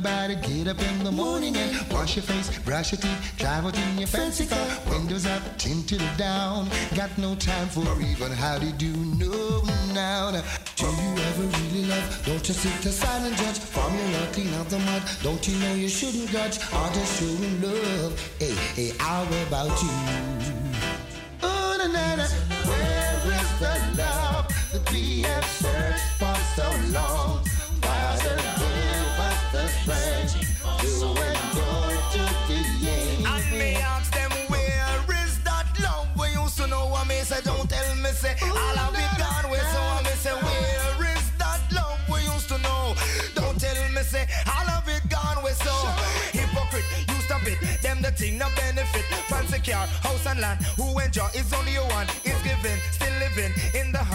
get up in the morning and wash your face, brush your teeth, drive out in your fancy car, windows up, tinted down. Got no time for even how do no now. now. Do you ever really love? Don't you sit aside and judge. From your love, clean out the mud. Don't you know you shouldn't judge? Or just showing love. Hey, hey, how about you?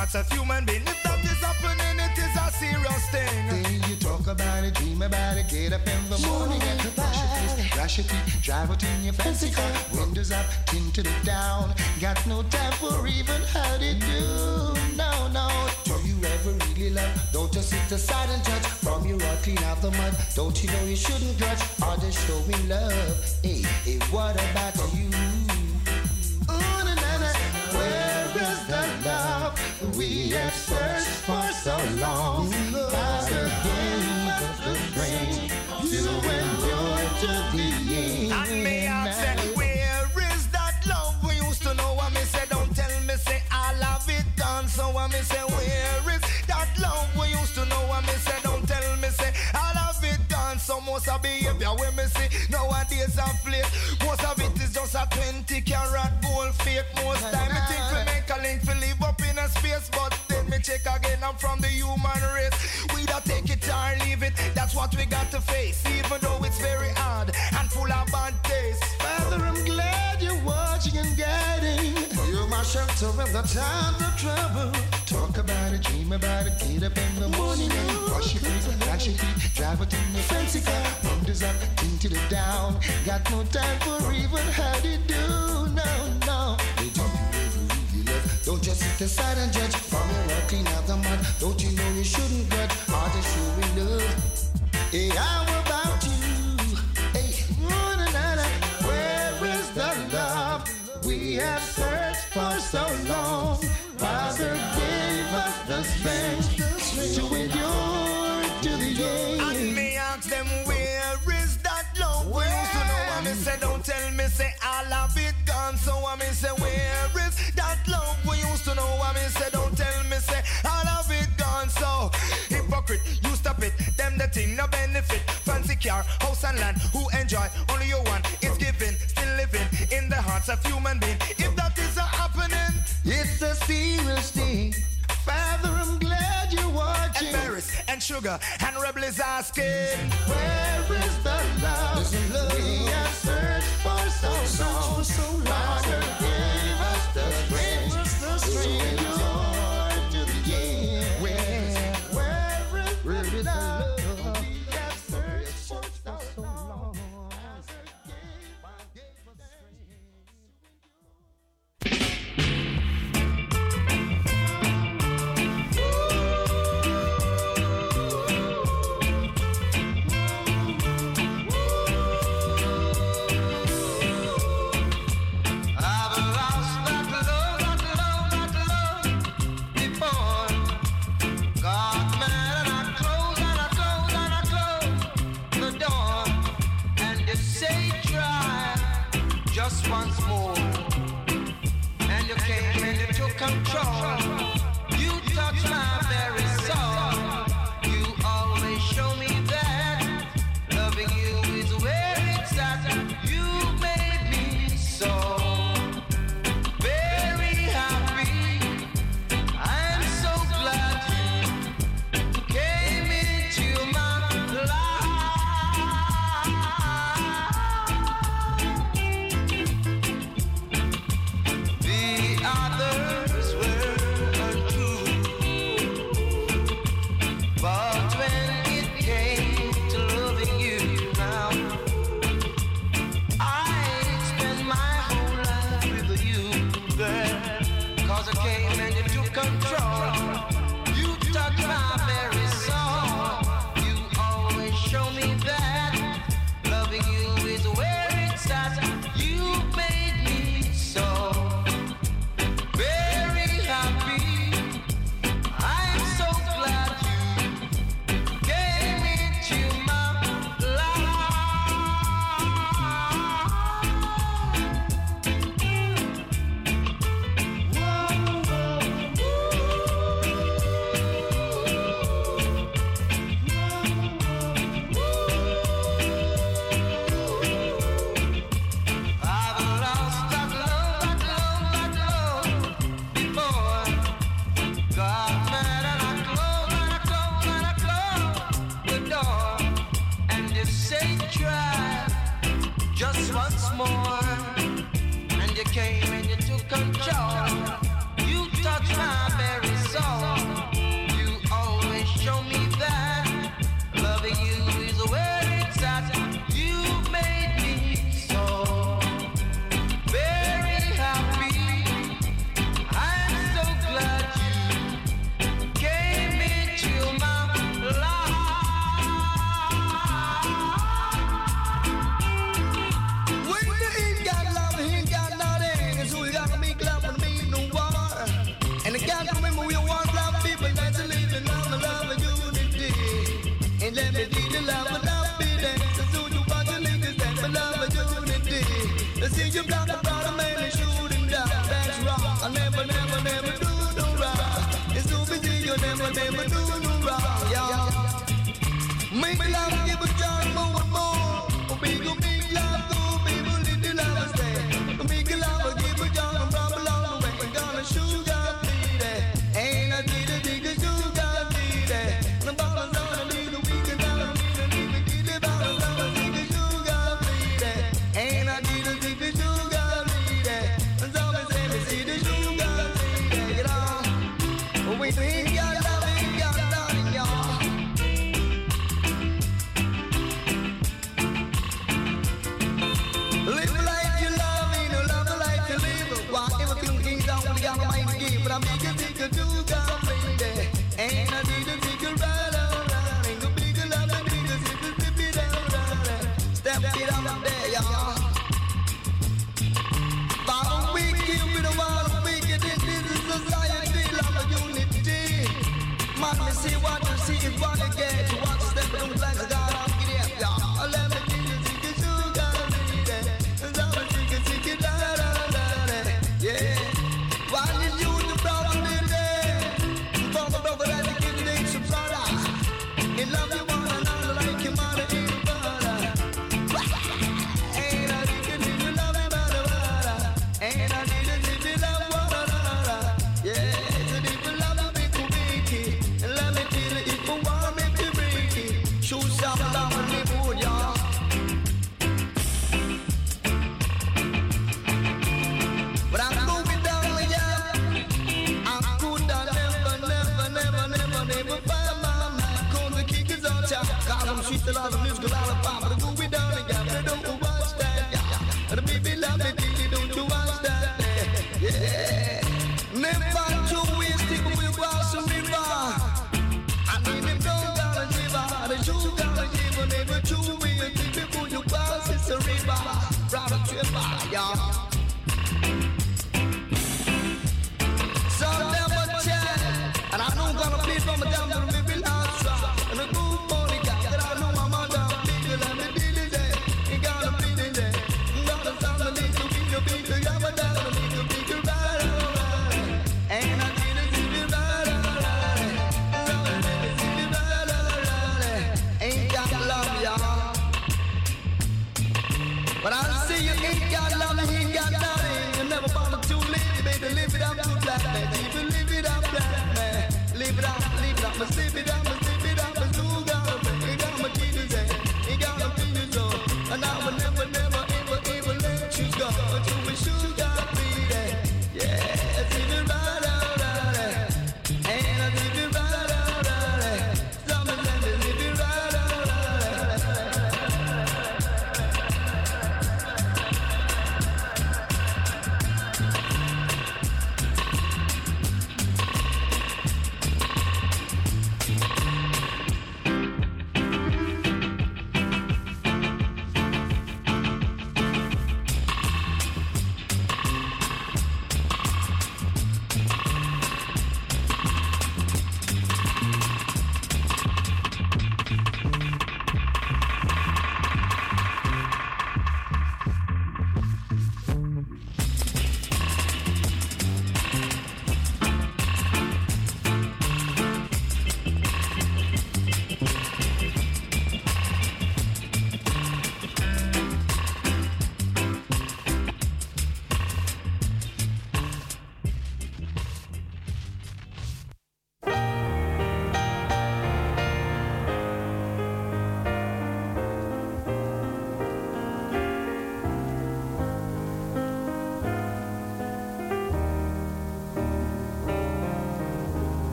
In the hearts of human being if that is happening it is a serious thing Then you talk about it, dream about it, get up in the morning and brush your face, brush your teeth, drive out in your fancy car, windows up, tinted it down. Got no time for even how to do. No, no. Do you ever really love? Don't just sit aside and judge. From your heart, clean out the mud. Don't you know you shouldn't grudge? Or just showing love. Hey, hey, what about you? Have searched for so long? Father gave us the strength to endure to the end. Sit and judge. From your heart, clean out the mud. Don't you know you shouldn't grudge? Or just showing love. Hey, how about you? Hey, where is the love we have searched for so long? Father gave us the strength to endure to the And end. me ask them where is that love used to know? And me say don't tell me say all of it gone. So I me say where is that love to know? And me say don't tell me say all of it gone. So hypocrite, you stop it. Them the thing no benefit. Fancy car, house and land. Who enjoy only you one is giving, still living in the hearts of human being. If and rebel is asking. Where is the love? We have searched for so long? Father gave us the strength. Endure to the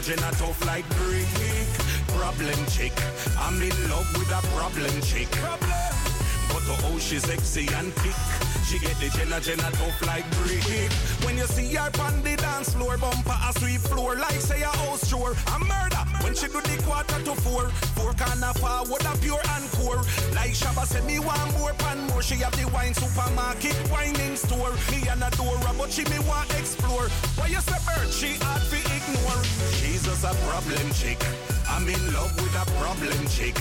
the Jenna tough like brick. Problem chick. I'm in love with a problem chick. Problem. But oh, she's sexy and thick. She get the Jenna Jenna tough like brick. When you see her on the dance floor, bumper a sweep floor like say a house chore. A murder when she do the quarter to four. Four corner forward a pure and core. Like Shabba said, me want more pan more. She have the wine supermarket, whining store. Me and a door, but she me want explore. Why you say bird? She ignore. Just a problem chick. I'm in love with a problem chick.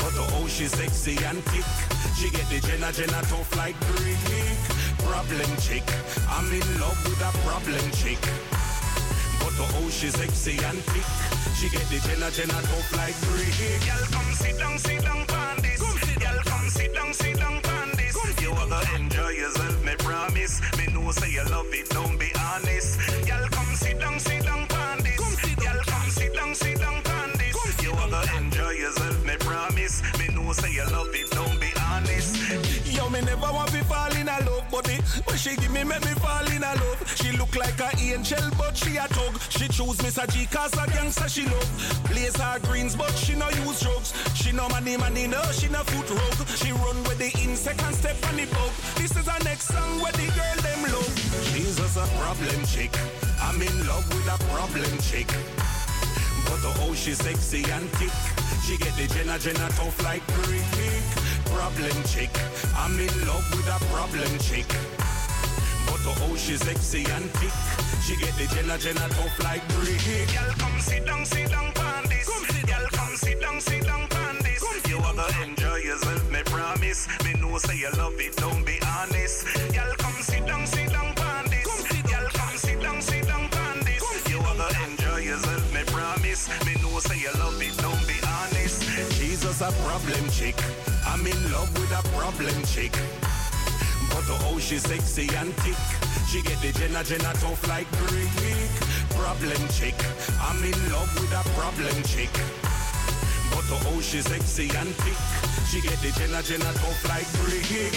But oh, she's sexy and thick. She get the Jenna Jenna tough like brick. Problem chick. I'm in love with a problem chick. But oh, she's sexy and thick. She get the Jenna Jenna tough like brick. Y'all come sit down, sit down on this. Y'all come sit down, sit down this. You are gonna enjoy yourself, me promise. Me know say you love it, don't be honest. Never want to fall in a love, buddy. When she give me, make me fall in a love. She look like a angel, but she a thug. She choose Mr. G cause a gangster she love. Blaze her greens, but she no use drugs. She no money, money, no, she no foot rogue. She run with the insect and step on the bug. This is her next song where the girl them love. She's just a problem chick. I'm in love with a problem chick. But oh, she's sexy and thick. She get the Jenna Jenna tough like brick. Problem chick. I'm in love with a problem chick. But oh, she's sexy and thick. She get the Jenna Jenna tough like brick. Y'all come sit down, sit down on this. Y'all come sit down, sit down on this. You gonna enjoy yourself, me promise. Me know say you love it, don't be honest. A problem chick. But oh, she's sexy and thick. She get the Jenna Jenna tough like brick. Problem chick. I'm in love with a problem chick. But oh, she's sexy and thick. She get the Jenna Jenna tough like brick.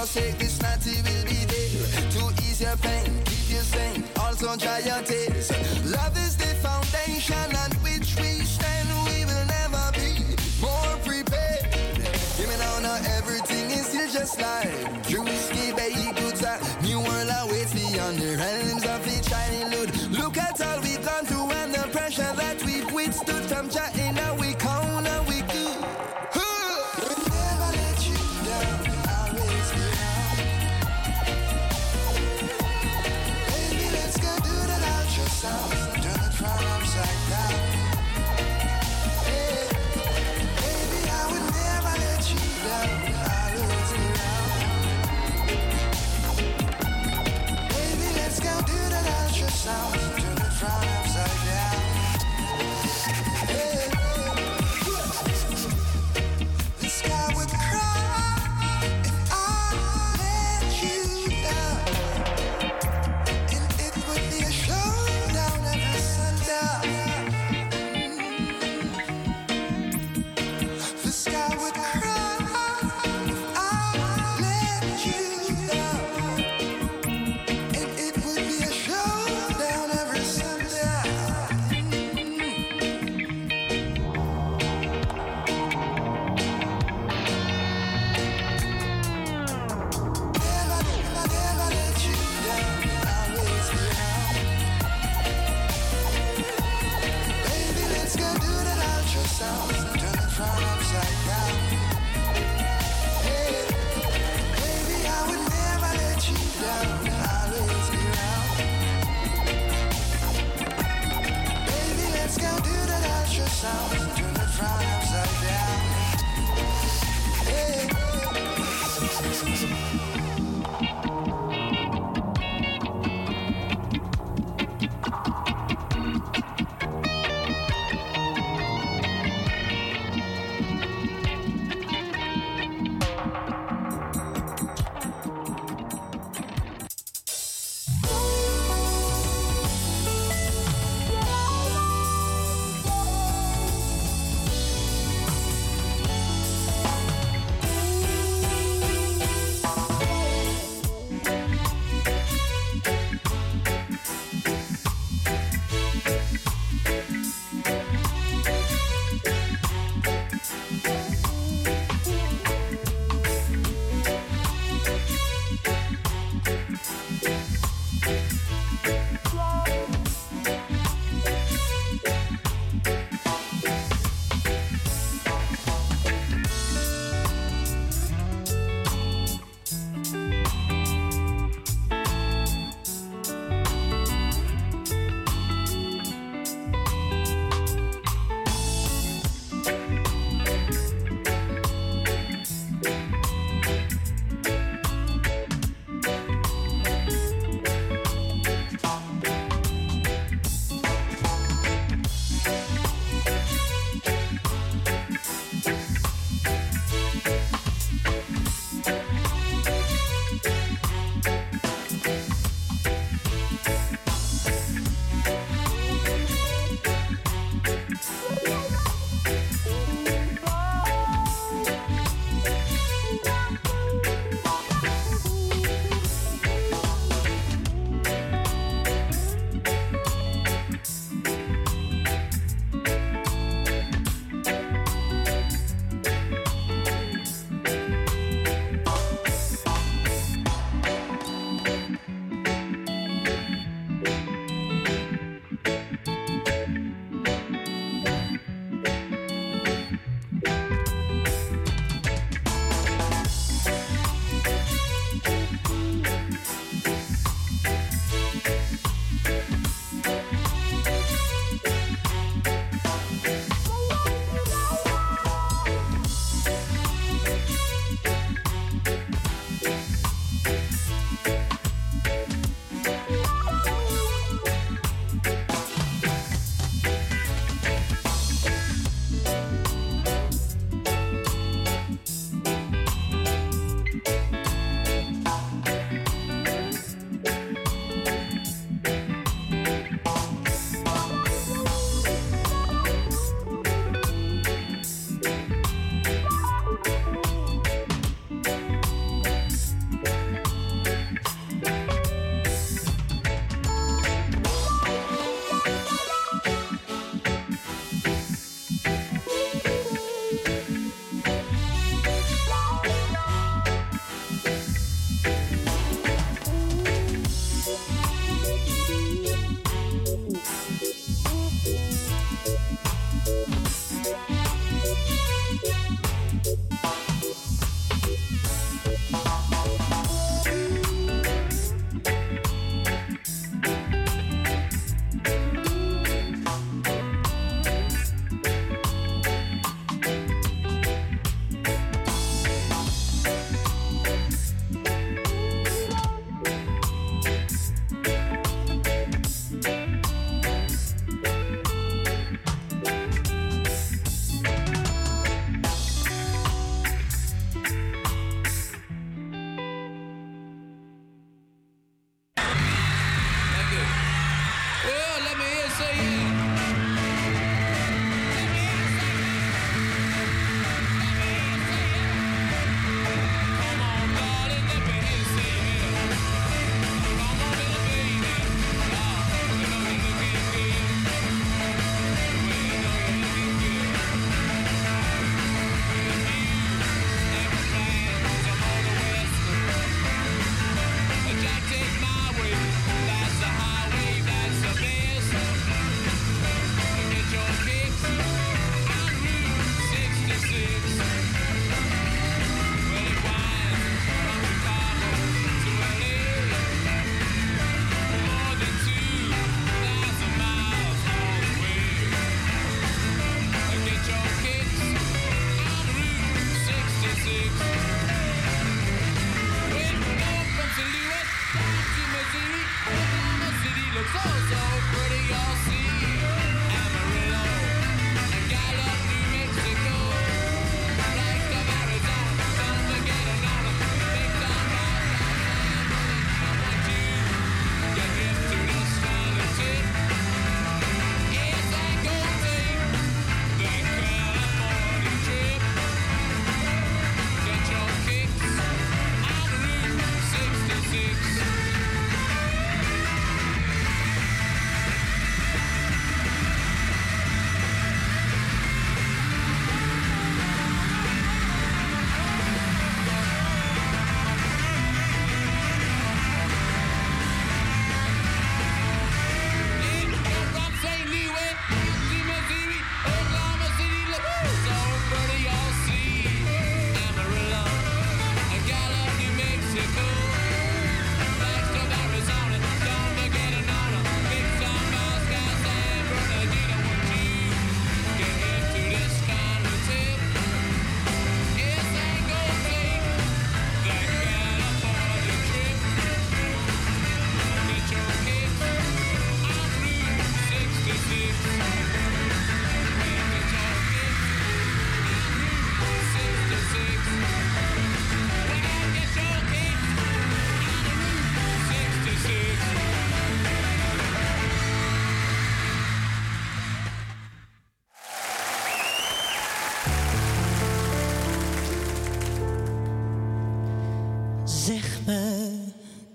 Forsake this natty will be there to ease your pain, keep you sane, also dry your tears. Love is the foundation on which we stand. We will never be more prepared. Give me now, now everything is still just like Drewski Bay goods. A new world awaits beyond the realms of each shining loot. Look at all we've gone through and the pressure that we've withstood from chatting. Now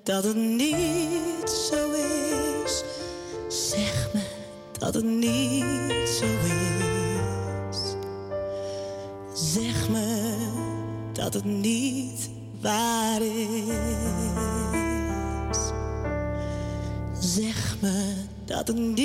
dat het niet zo is. Zeg me dat het niet zo is. Zeg me dat het niet waar is. Zeg me dat het niet.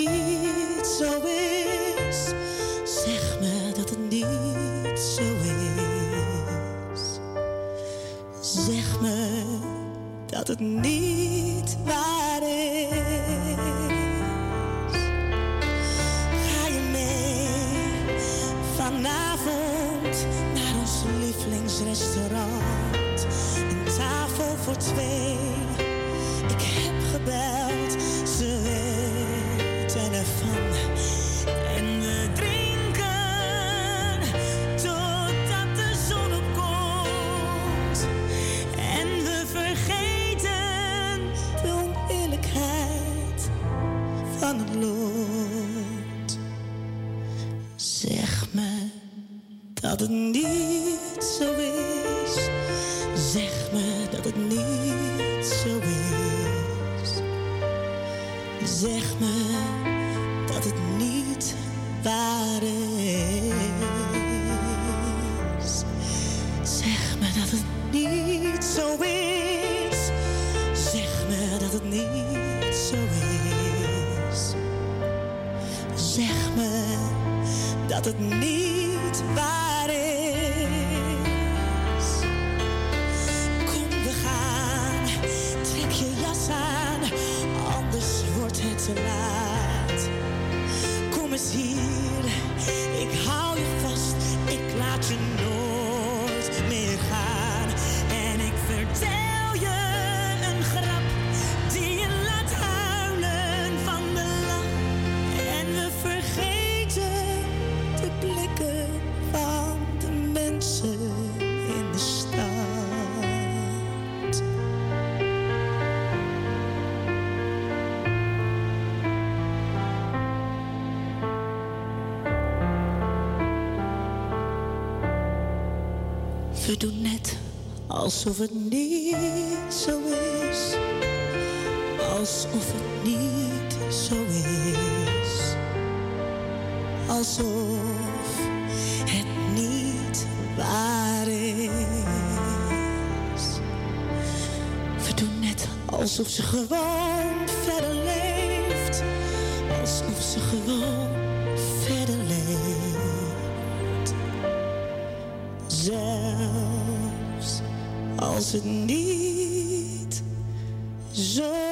We doen net alsof het niet zo is. Alsof het niet zo is. Alsof het niet waar is. We doen net alsof ze gewoon verder leeft. Alsof ze gewoon zelfs als het niet zo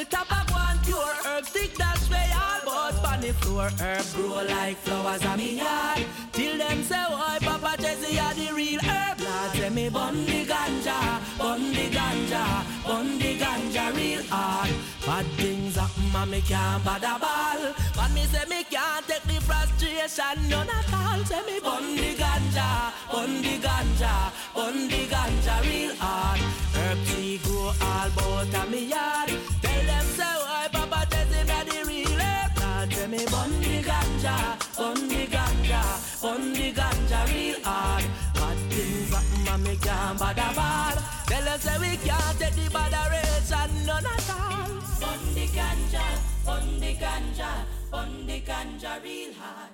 little top of one pure herb stick that's way all but on the floor. Herb grow like flowers on me yard. Till them say, why Papa Jesse had the real herb lad. Say me bun the ganja, bun the ganja, bun the ganja real hard. Bad things happen and me can't bother ball. But me say me can't take the frustration none at all. Say me bun the ganja, bun the ganja, bun the ganja real hard. Herb tea grow all but on me yard tell them say why Papa tells him that he real Now tell me bun the ganja, bun the ganja, bun the ganja real hard. Bad things happen and me can bad a bad Tell them say we can't take the botheration none at all. Bun the ganja, bun the ganja, bun the ganja real hard.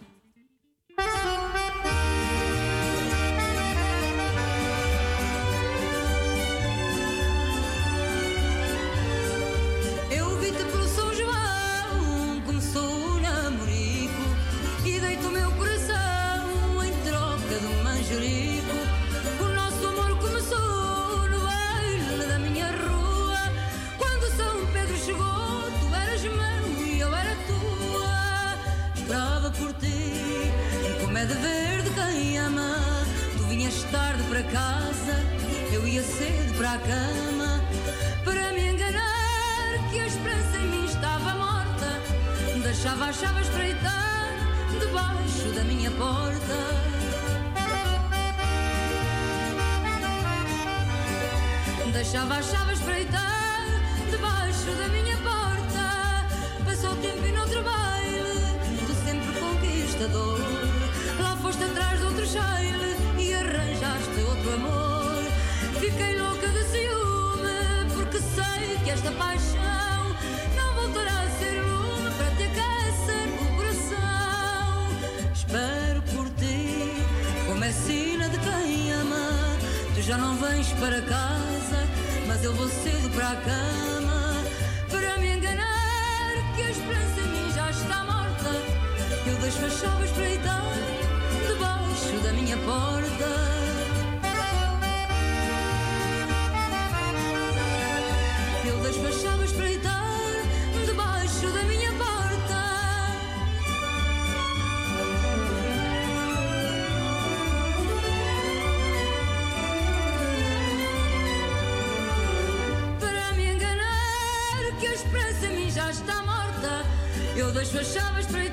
para casa, eu ia cedo para a cama, para me enganar que a esperança em mim estava morta. Deixava a chave espreitar debaixo da minha porta. Deixava a chave espreitar debaixo da minha porta. Passou o tempo e noutro baile, tu sempre conquistador. Lá foste atrás esta paixão não voltará a ser lume para te aquecer o coração. Espero por ti, como é sina de quem ama. Tu já não vens para casa, mas eu vou cedo para a cama para me enganar que a esperança em mim já está morta. Eu deixo as chaves para então, debaixo da minha porta. Eu deixo as chaves para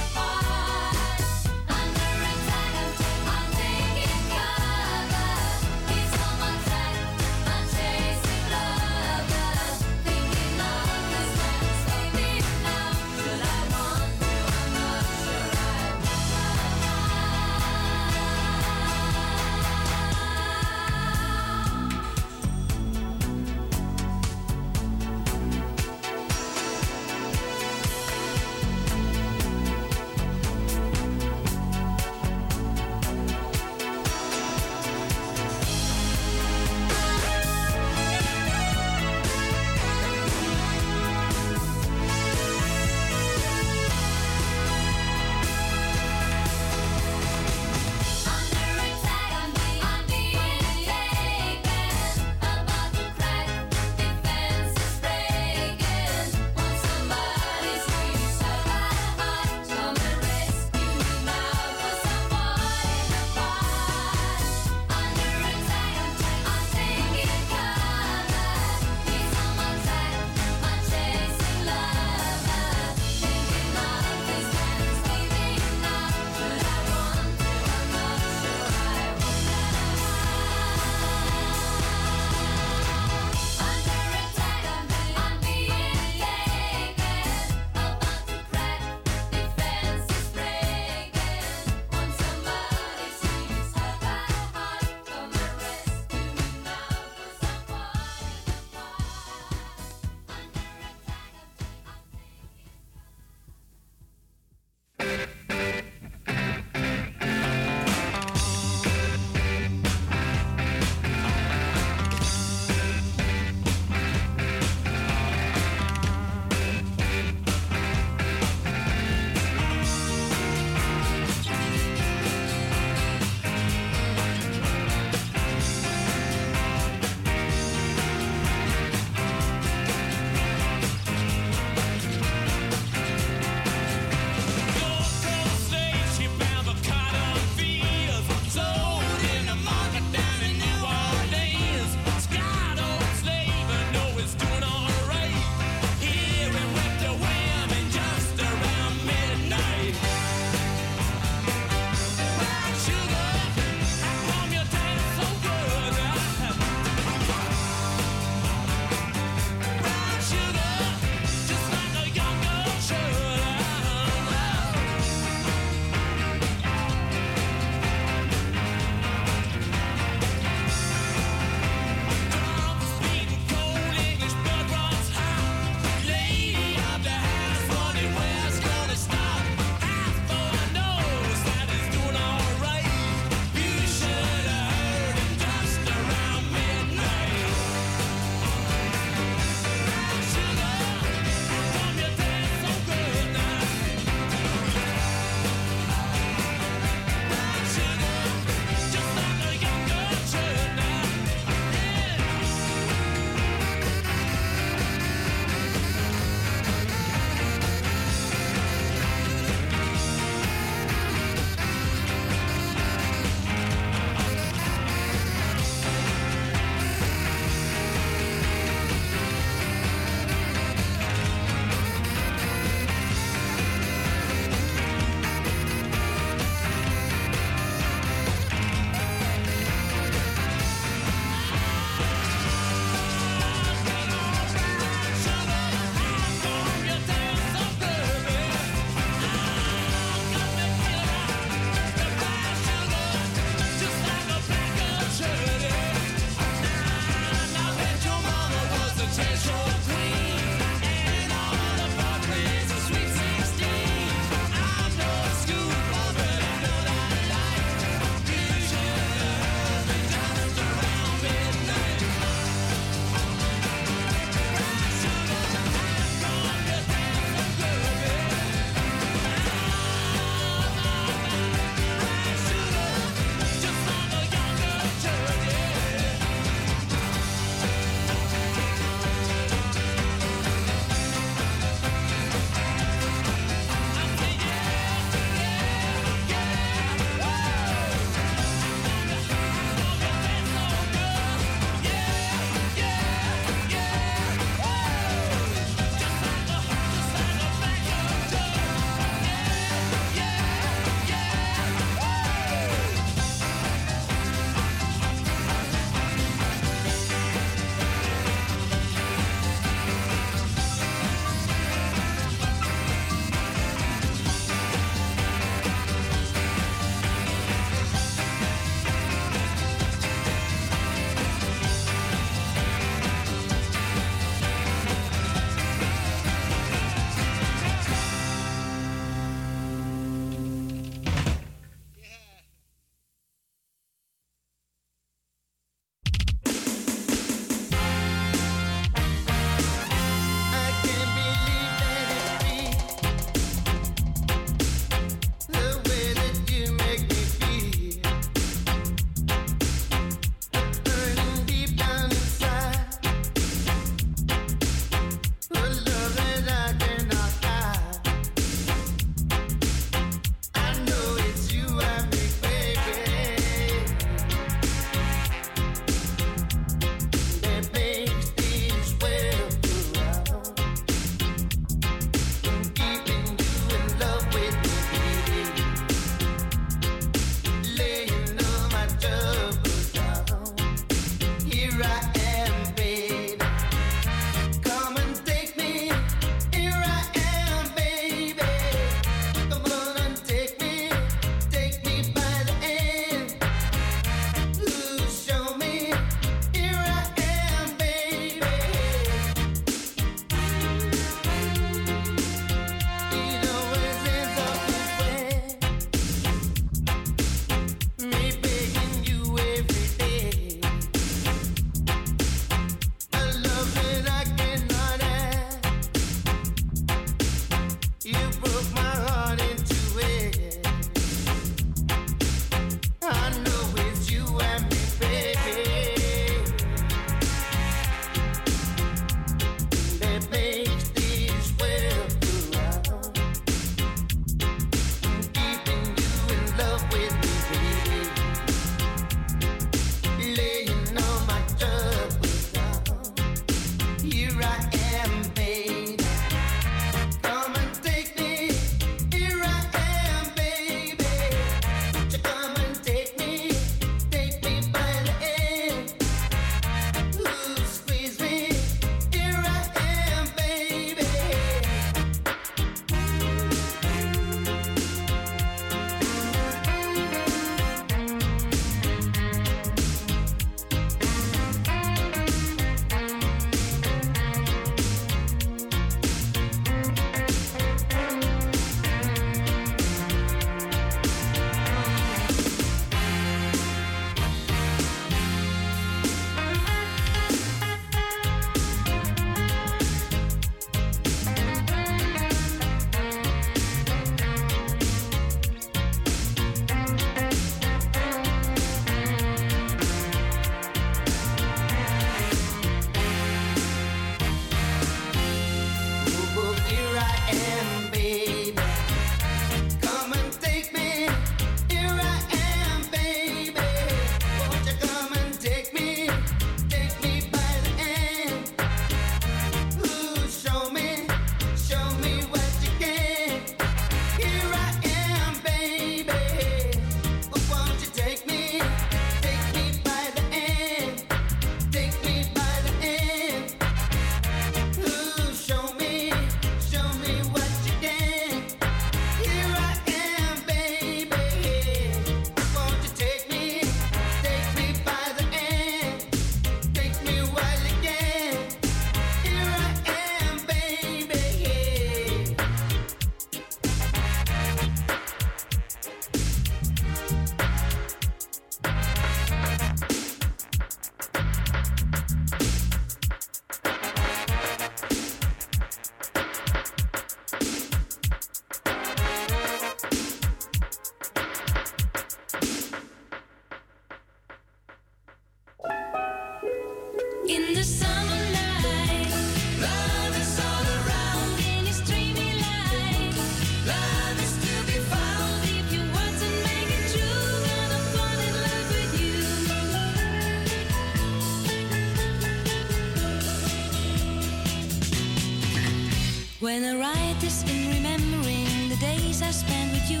When I write this in remembering the days I spent with you,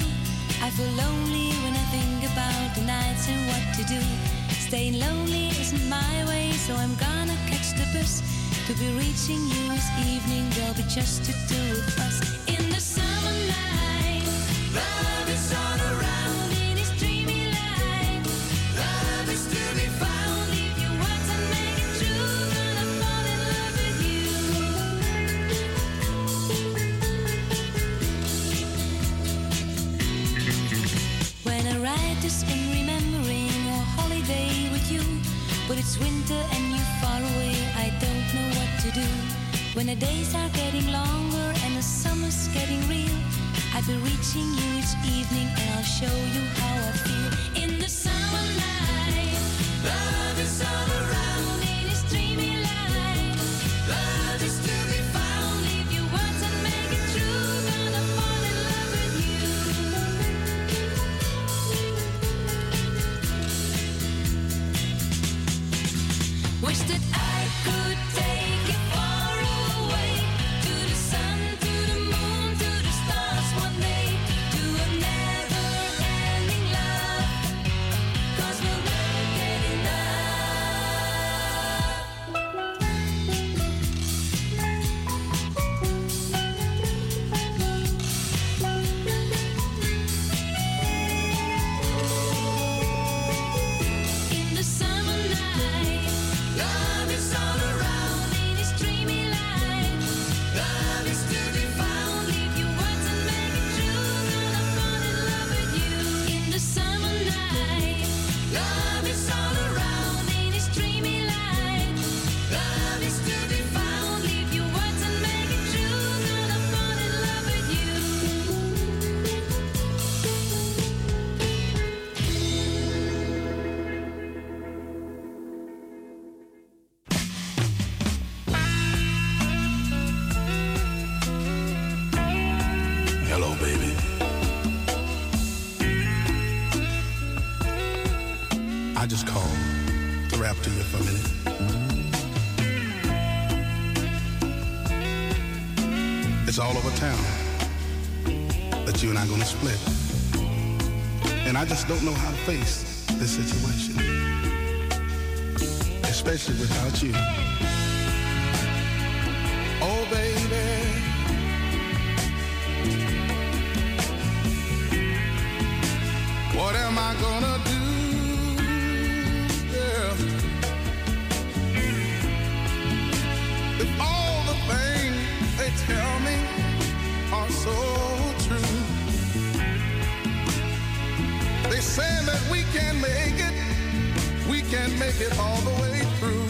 I feel lonely when I think about the nights and what to do. Staying lonely isn't my way, so I'm gonna catch the bus. To be reaching you this evening, there'll be just the two of us. can make it. We can make it all the way through.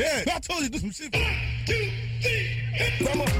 I told you do some shit. One, two, three,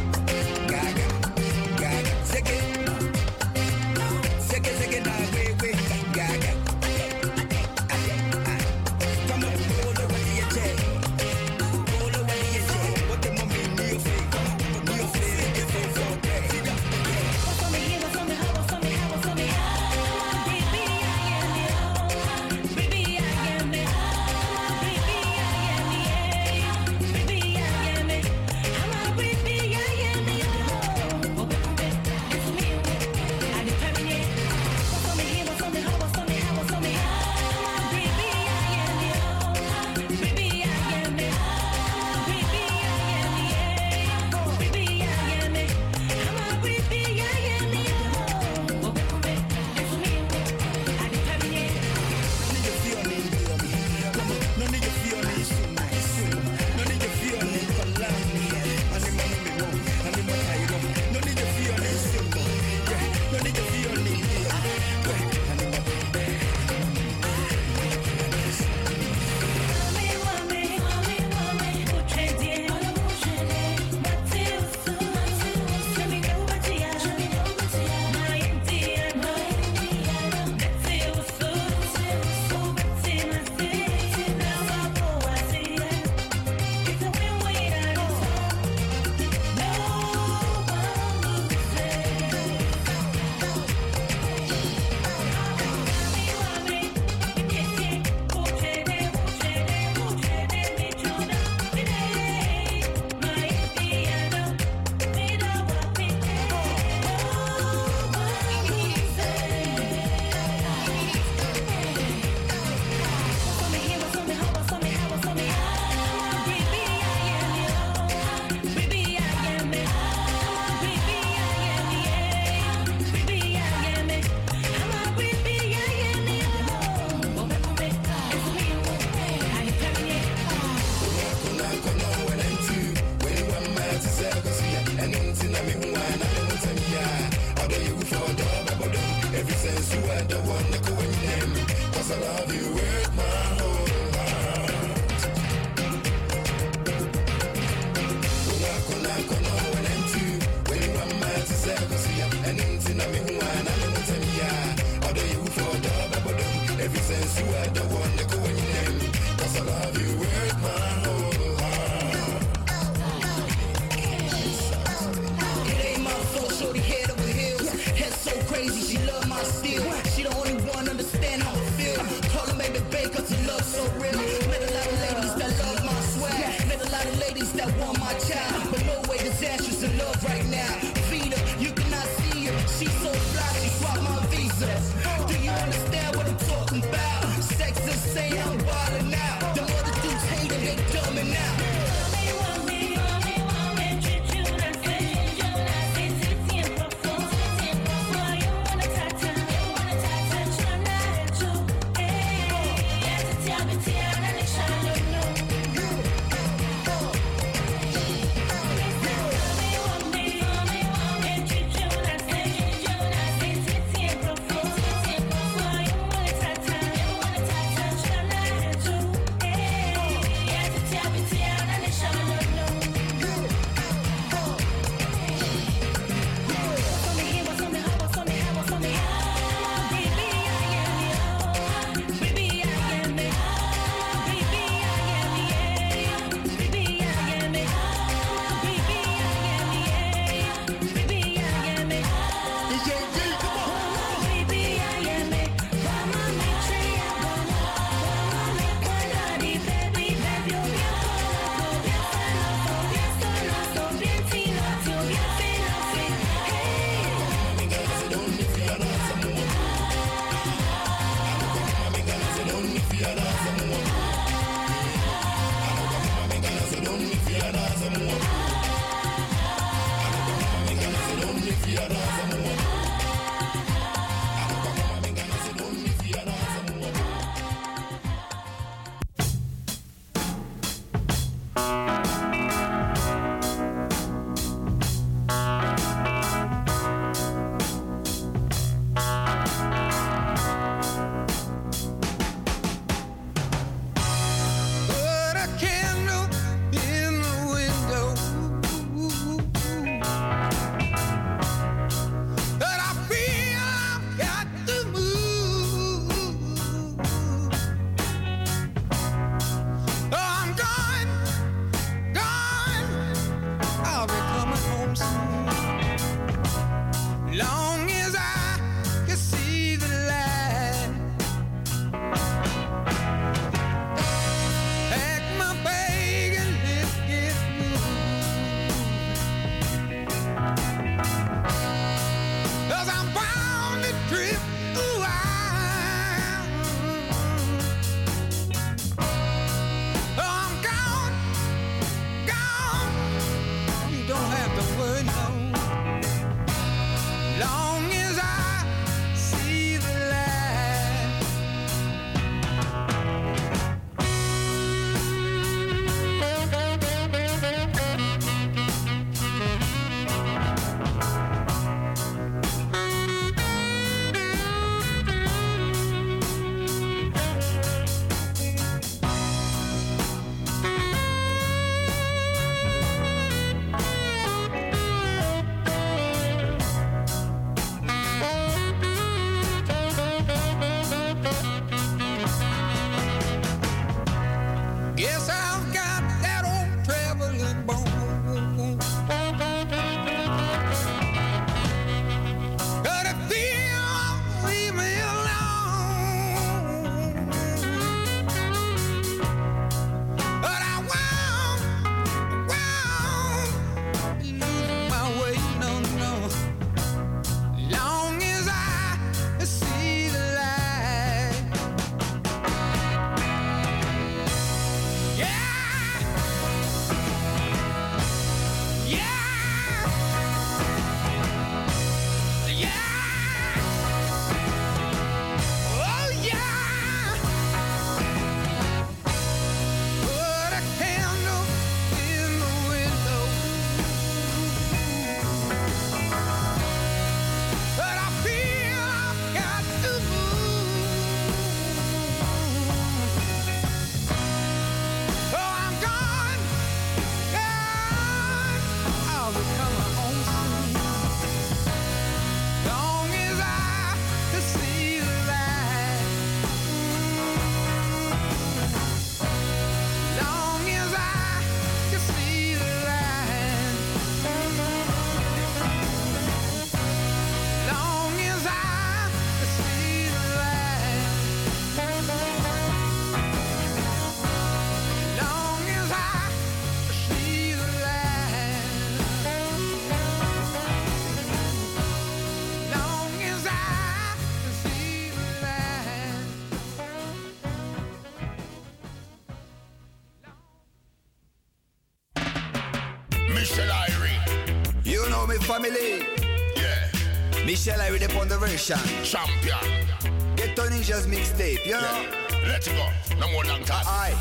Irie upon the version. Champion. Get Tony Ninja's mixtape, you know. Let's go. No more long time. Aye.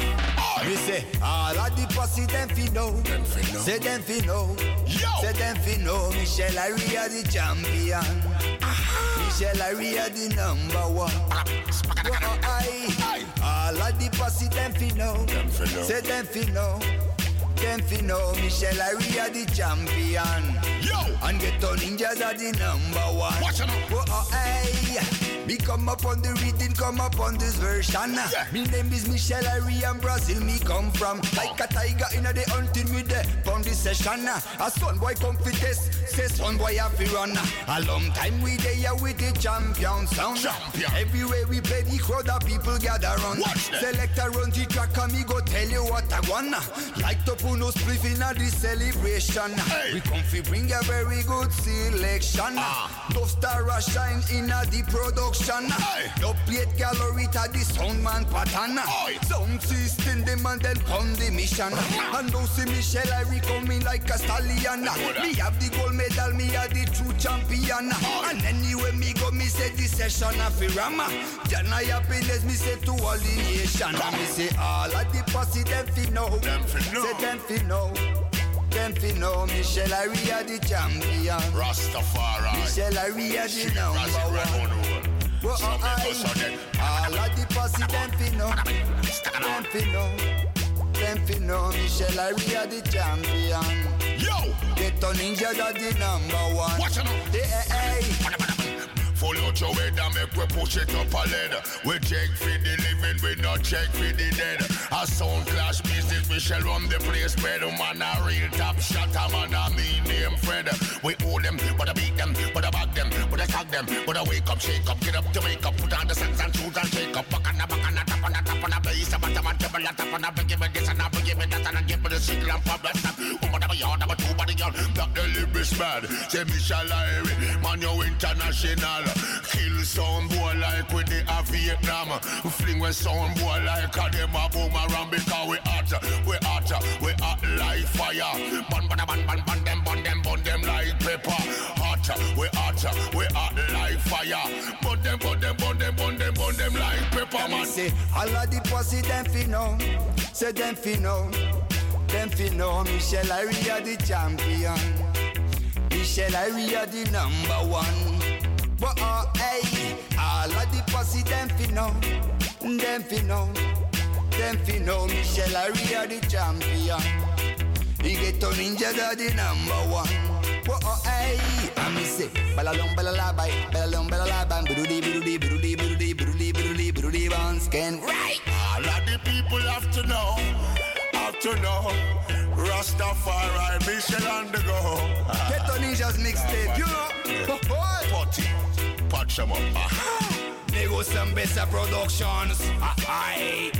Me say, all of the posse them fi know. Them fi know. Say them fi know. Yo. Say them fi know. Michelle are the champion. Michelle Irie are the number one. Oh, aye. All of the posse them fi know. Them fi know. Say them fi know. Them fi know. Michelle Irie are the champion. Yo. And Ghetto Ninjas are the number one. Watch out. Oh, oh, hey. Me come up on the reading, come up on this version. Yeah. Me name is Michelle Irie and Brazil me come from. Like a tiger in the hunting me there from this session. A son boy come fi test, say son boy have to run. A long time we there with the champion sound. Champion. Everywhere we play the crowd of people gather round. Them. Selector run the track and me go tell you what I wanna. Like to put no spliff in a the celebration. Hey. We come fi bring a very good selection. Ah. Star a shine in a the production. Aye. No plate gallery to the sound man pattern. Aye. Sound system them and then come the mission. And now see Michelle Irie coming like a stallion. Me have the gold medal, me are the true champion. And anyway me go, me say the session a fi rama. Jana happiness, me say to all the nation. And me say all of the posse them fi know. Them fi know. Say them fi know. Them fi know Michelle are the champion. Rastafari. Michelle are the number one. Whoa, So then. All of the posse them fi know, them fi know, them fi know. Michelle Irie are the champion. Yo. Ghetto Ninjas are the number one. Watch out. Hey, hey, hey. Full out your head and make we push it up a lead. We check for the living, we not check for the dead. A sound clash business, we shall run the place better. Man, a real top shot, a man, a mean name Fred. We hold them, but I beat them, but I them, but I wake up, shake up, get up to wake up, put on the socks and shoes and shake up. Back on the back on the top on the top on the base, a bottom and table, a top on the give me this and I give me that and I give me the signal and pop that stuff. One more yard, I'm a two body yard, black the lyrics bad. Say Michelle Irie, man, you international. Kill some boy like with the a Vietnam. Fling with some boy like a them a boomerang because we hot, we hot, we hot like fire. Bun bun bun bun fire. Bun them bun them bun them bun them bun them like pepper man. say all of the posse them fi know, say them fi know, them fi know. Michelle are the champion. Michelle are the number one. But uh, hey, all of the posse them fi know, them fi know, them fi know. Michelle are the champion. He get to ninja daddy number one. But uh, hey, I me say, balalong balalabai, balalong balalaban, bidudi bidudi bidudi bidudi bidudi bidudi bidudi bounce can right. All of the people have to know, have to know. Rastafari, Michelle on the go. Ghetto Ninjas mixtape, you know. Potty, patch them up. Nego some better productions. Aye.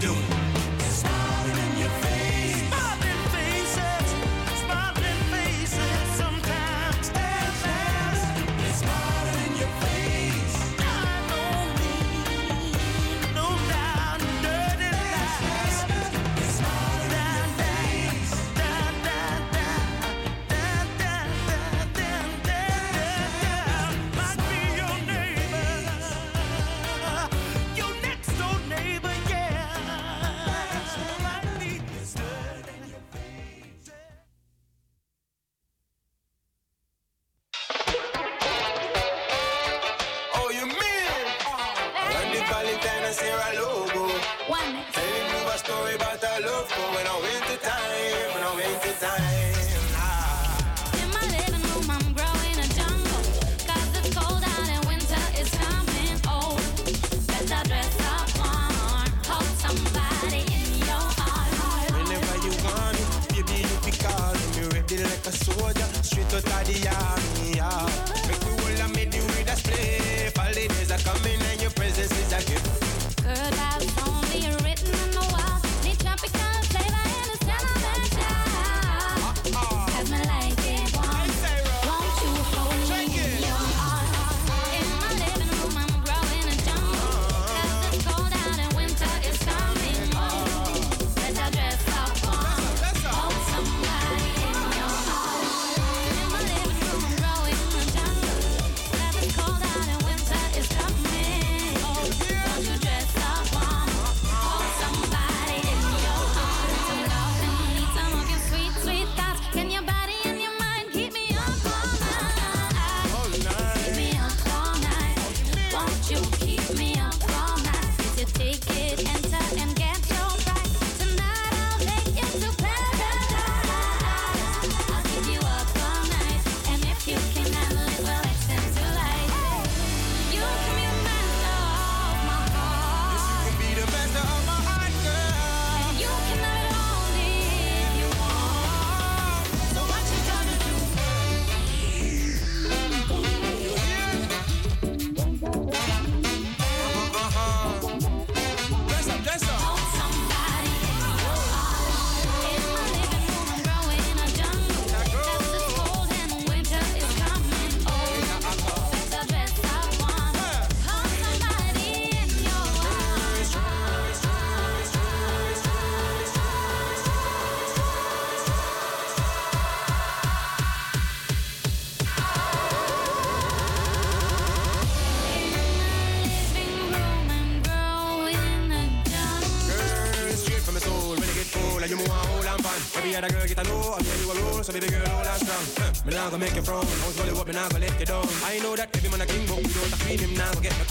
doing. Me nah go make you frown. I was rolling what me nah go let you down. I know that every man a king, but we don't a queen. Him nah go get the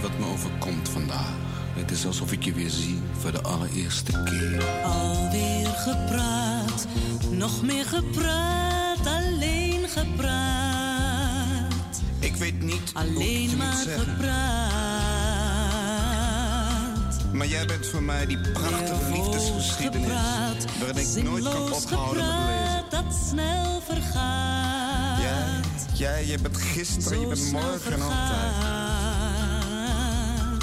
wat me overkomt vandaag. Het is alsof ik je weer zie voor de allereerste keer. Alweer gepraat, nog meer gepraat, alleen gepraat. Ik weet niet alleen je maar moet zeggen. gepraat. Maar jij bent voor mij die prachtige liefdesgeschiedenis. Gepraat, waarin ik nooit kan ophouden gepraat, met lezen. dat snel vergaat. Jij, jij, je bent gisteren, Zo je bent morgen altijd.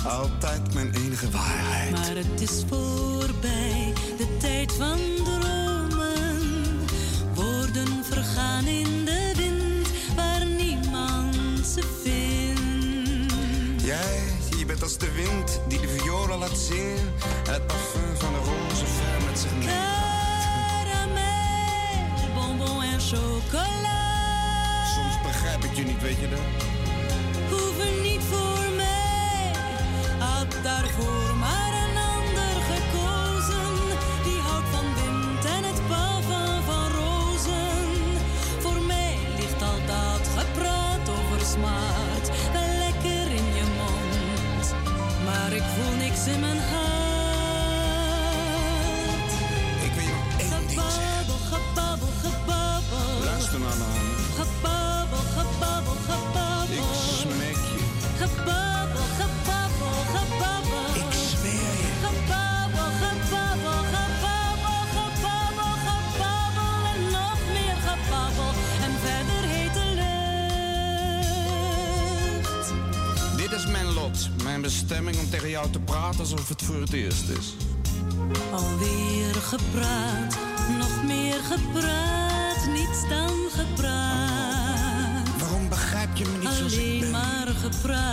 Altijd mijn enige waarheid. Maar het is voorbij, de tijd van dromen. Woorden vergaan in de wind, waar niemand ze vindt. Jij, je bent als de wind die de violen laat zingen. En het parfum van de roze ver met zich mee. Caramel, bonbon en chocola. Soms begrijp ik je niet, weet je dat? Hoeven niet smart wel lekker in je mond. Maar ik voel niks in mijn hart. Mijn bestemming om tegen jou te praten alsof het voor het eerst is. Alweer gepraat, nog meer gepraat, niets dan gepraat. Waarom begrijp je me niet zoals ik Alleen ben? maar gepraat.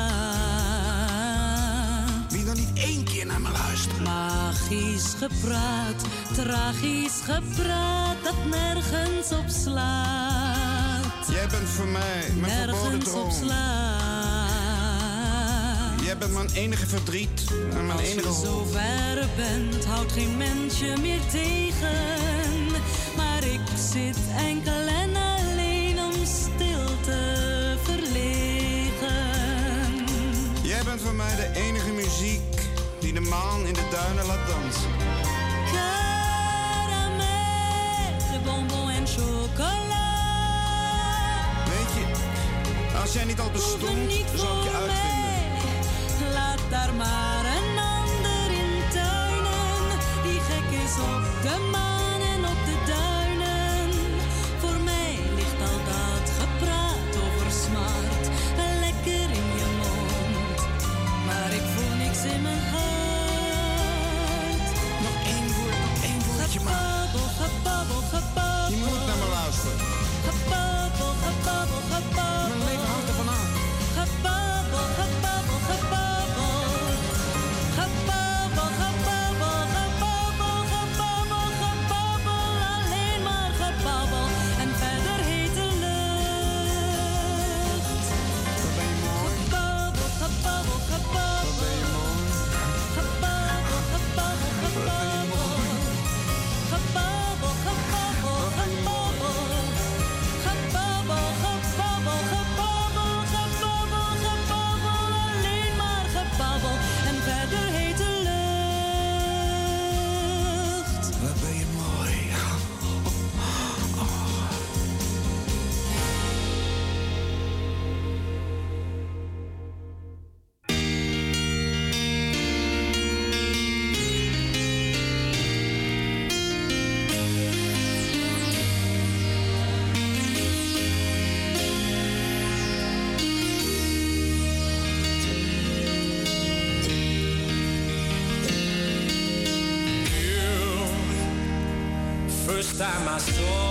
Wie dan niet één keer naar me luisteren? Magisch gepraat, tragisch gepraat, dat nergens op slaat. Jij bent voor mij mijn verboden Nergens op slaat. Jij bent mijn enige verdriet en mijn Als enige je hoop. zo ver bent, houdt geen mens je meer tegen. Maar ik zit enkel en alleen om stil te verlegen. Jij bent voor mij de enige muziek die de maan in de duinen laat dansen. Caramel, bonbon en chocola. Weet je, als jij niet al bestond, zou ik je uitvinden. Daar maar een ander in tuinen. Die gek is op de maan First time I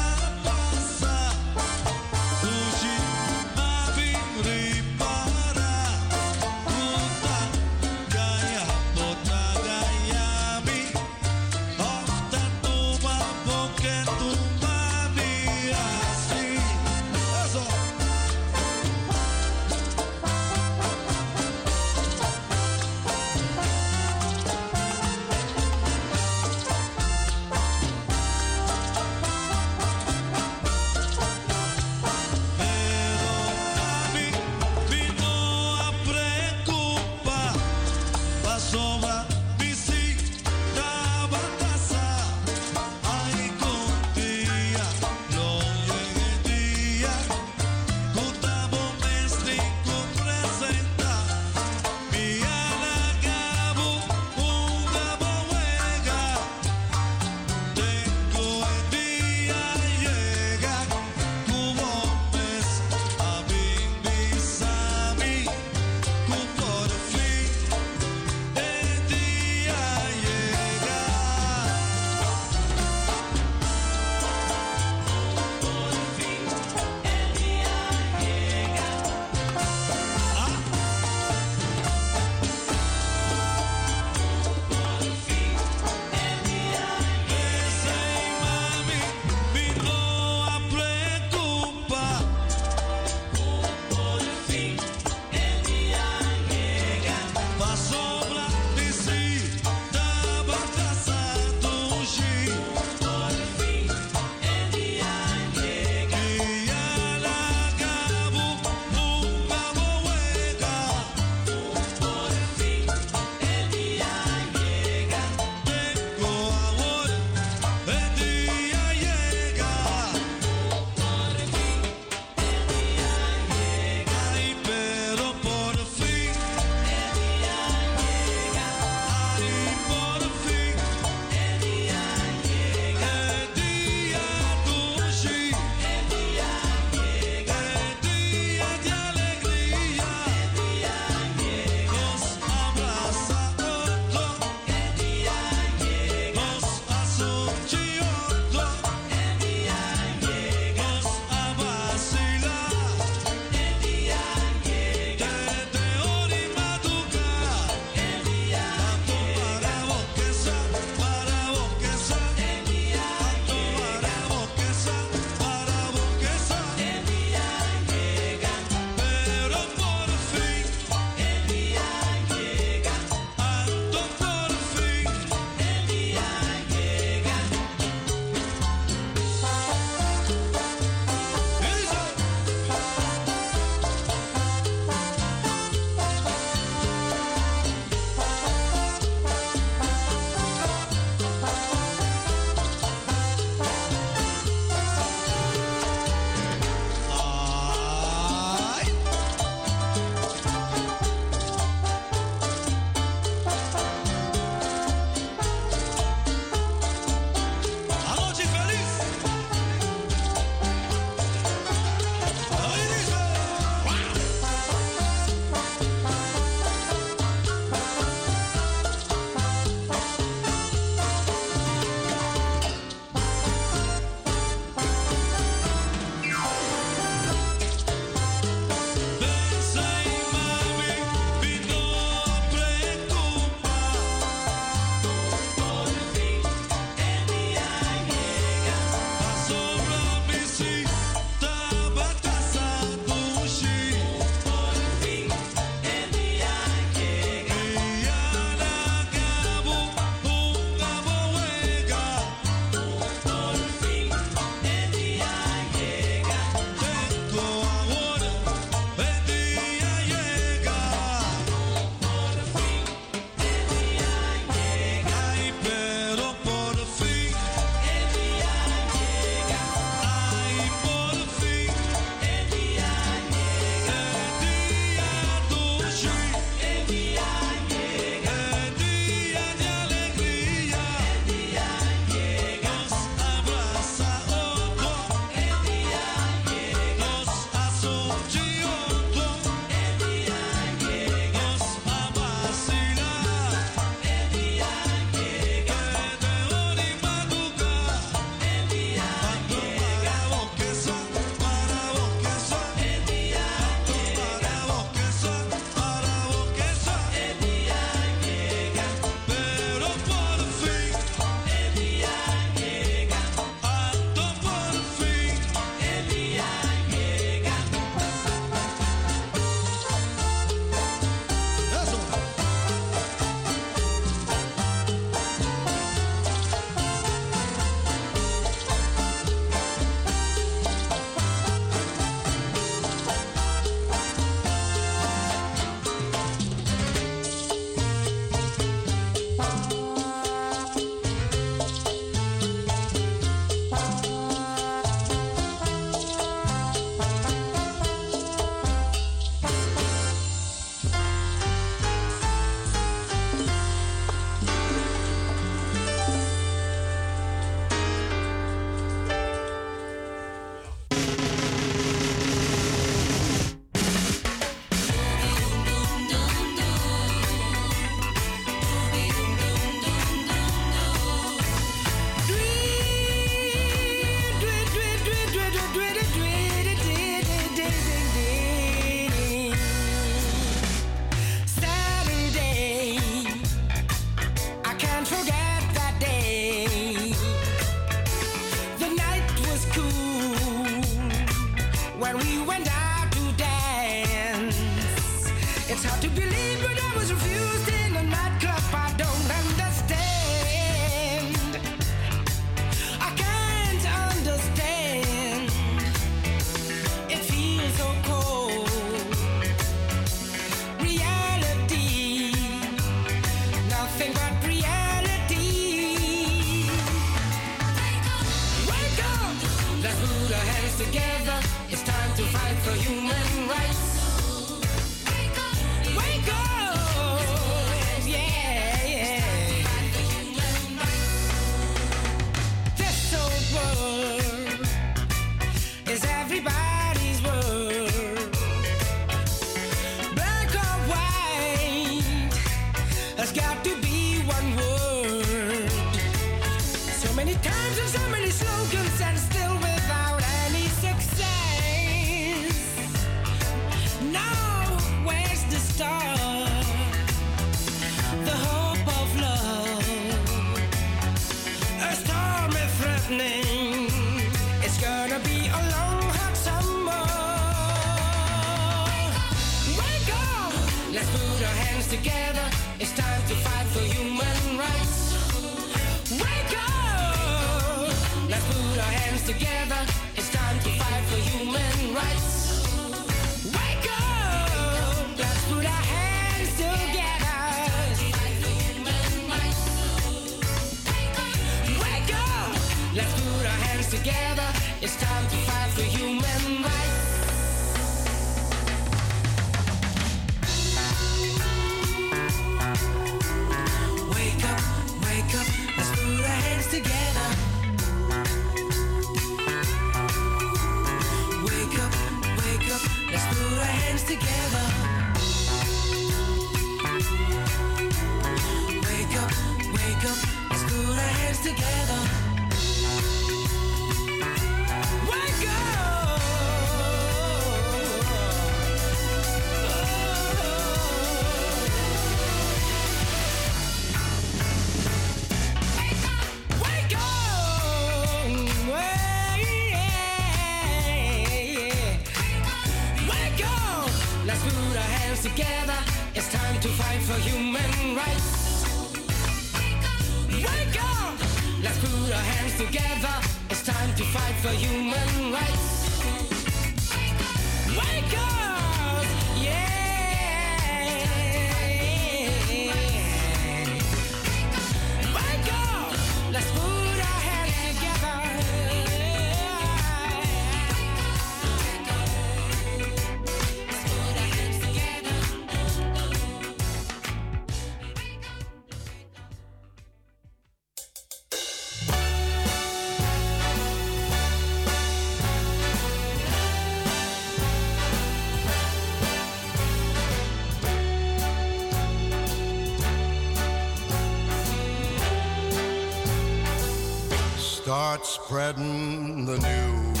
Start spreading the news.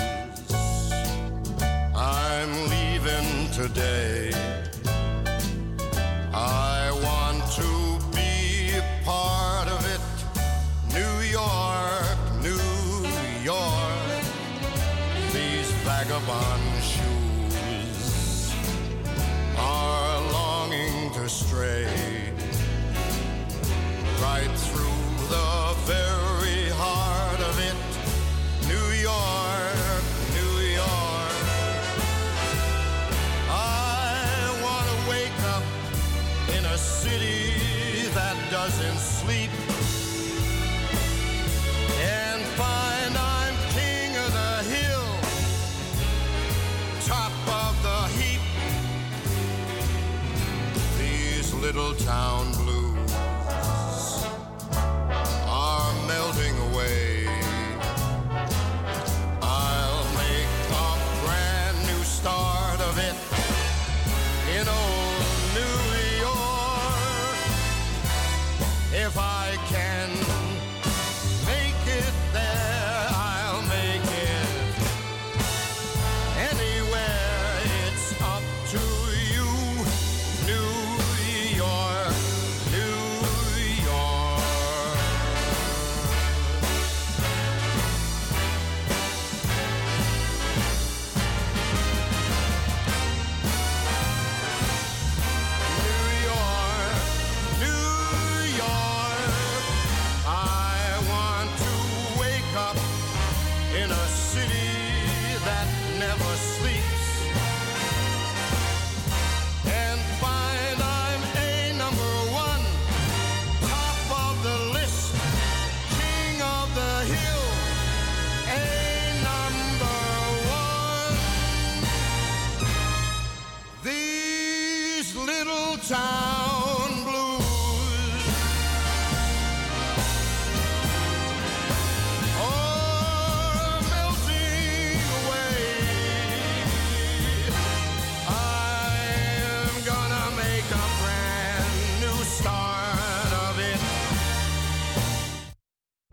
I'm leaving today.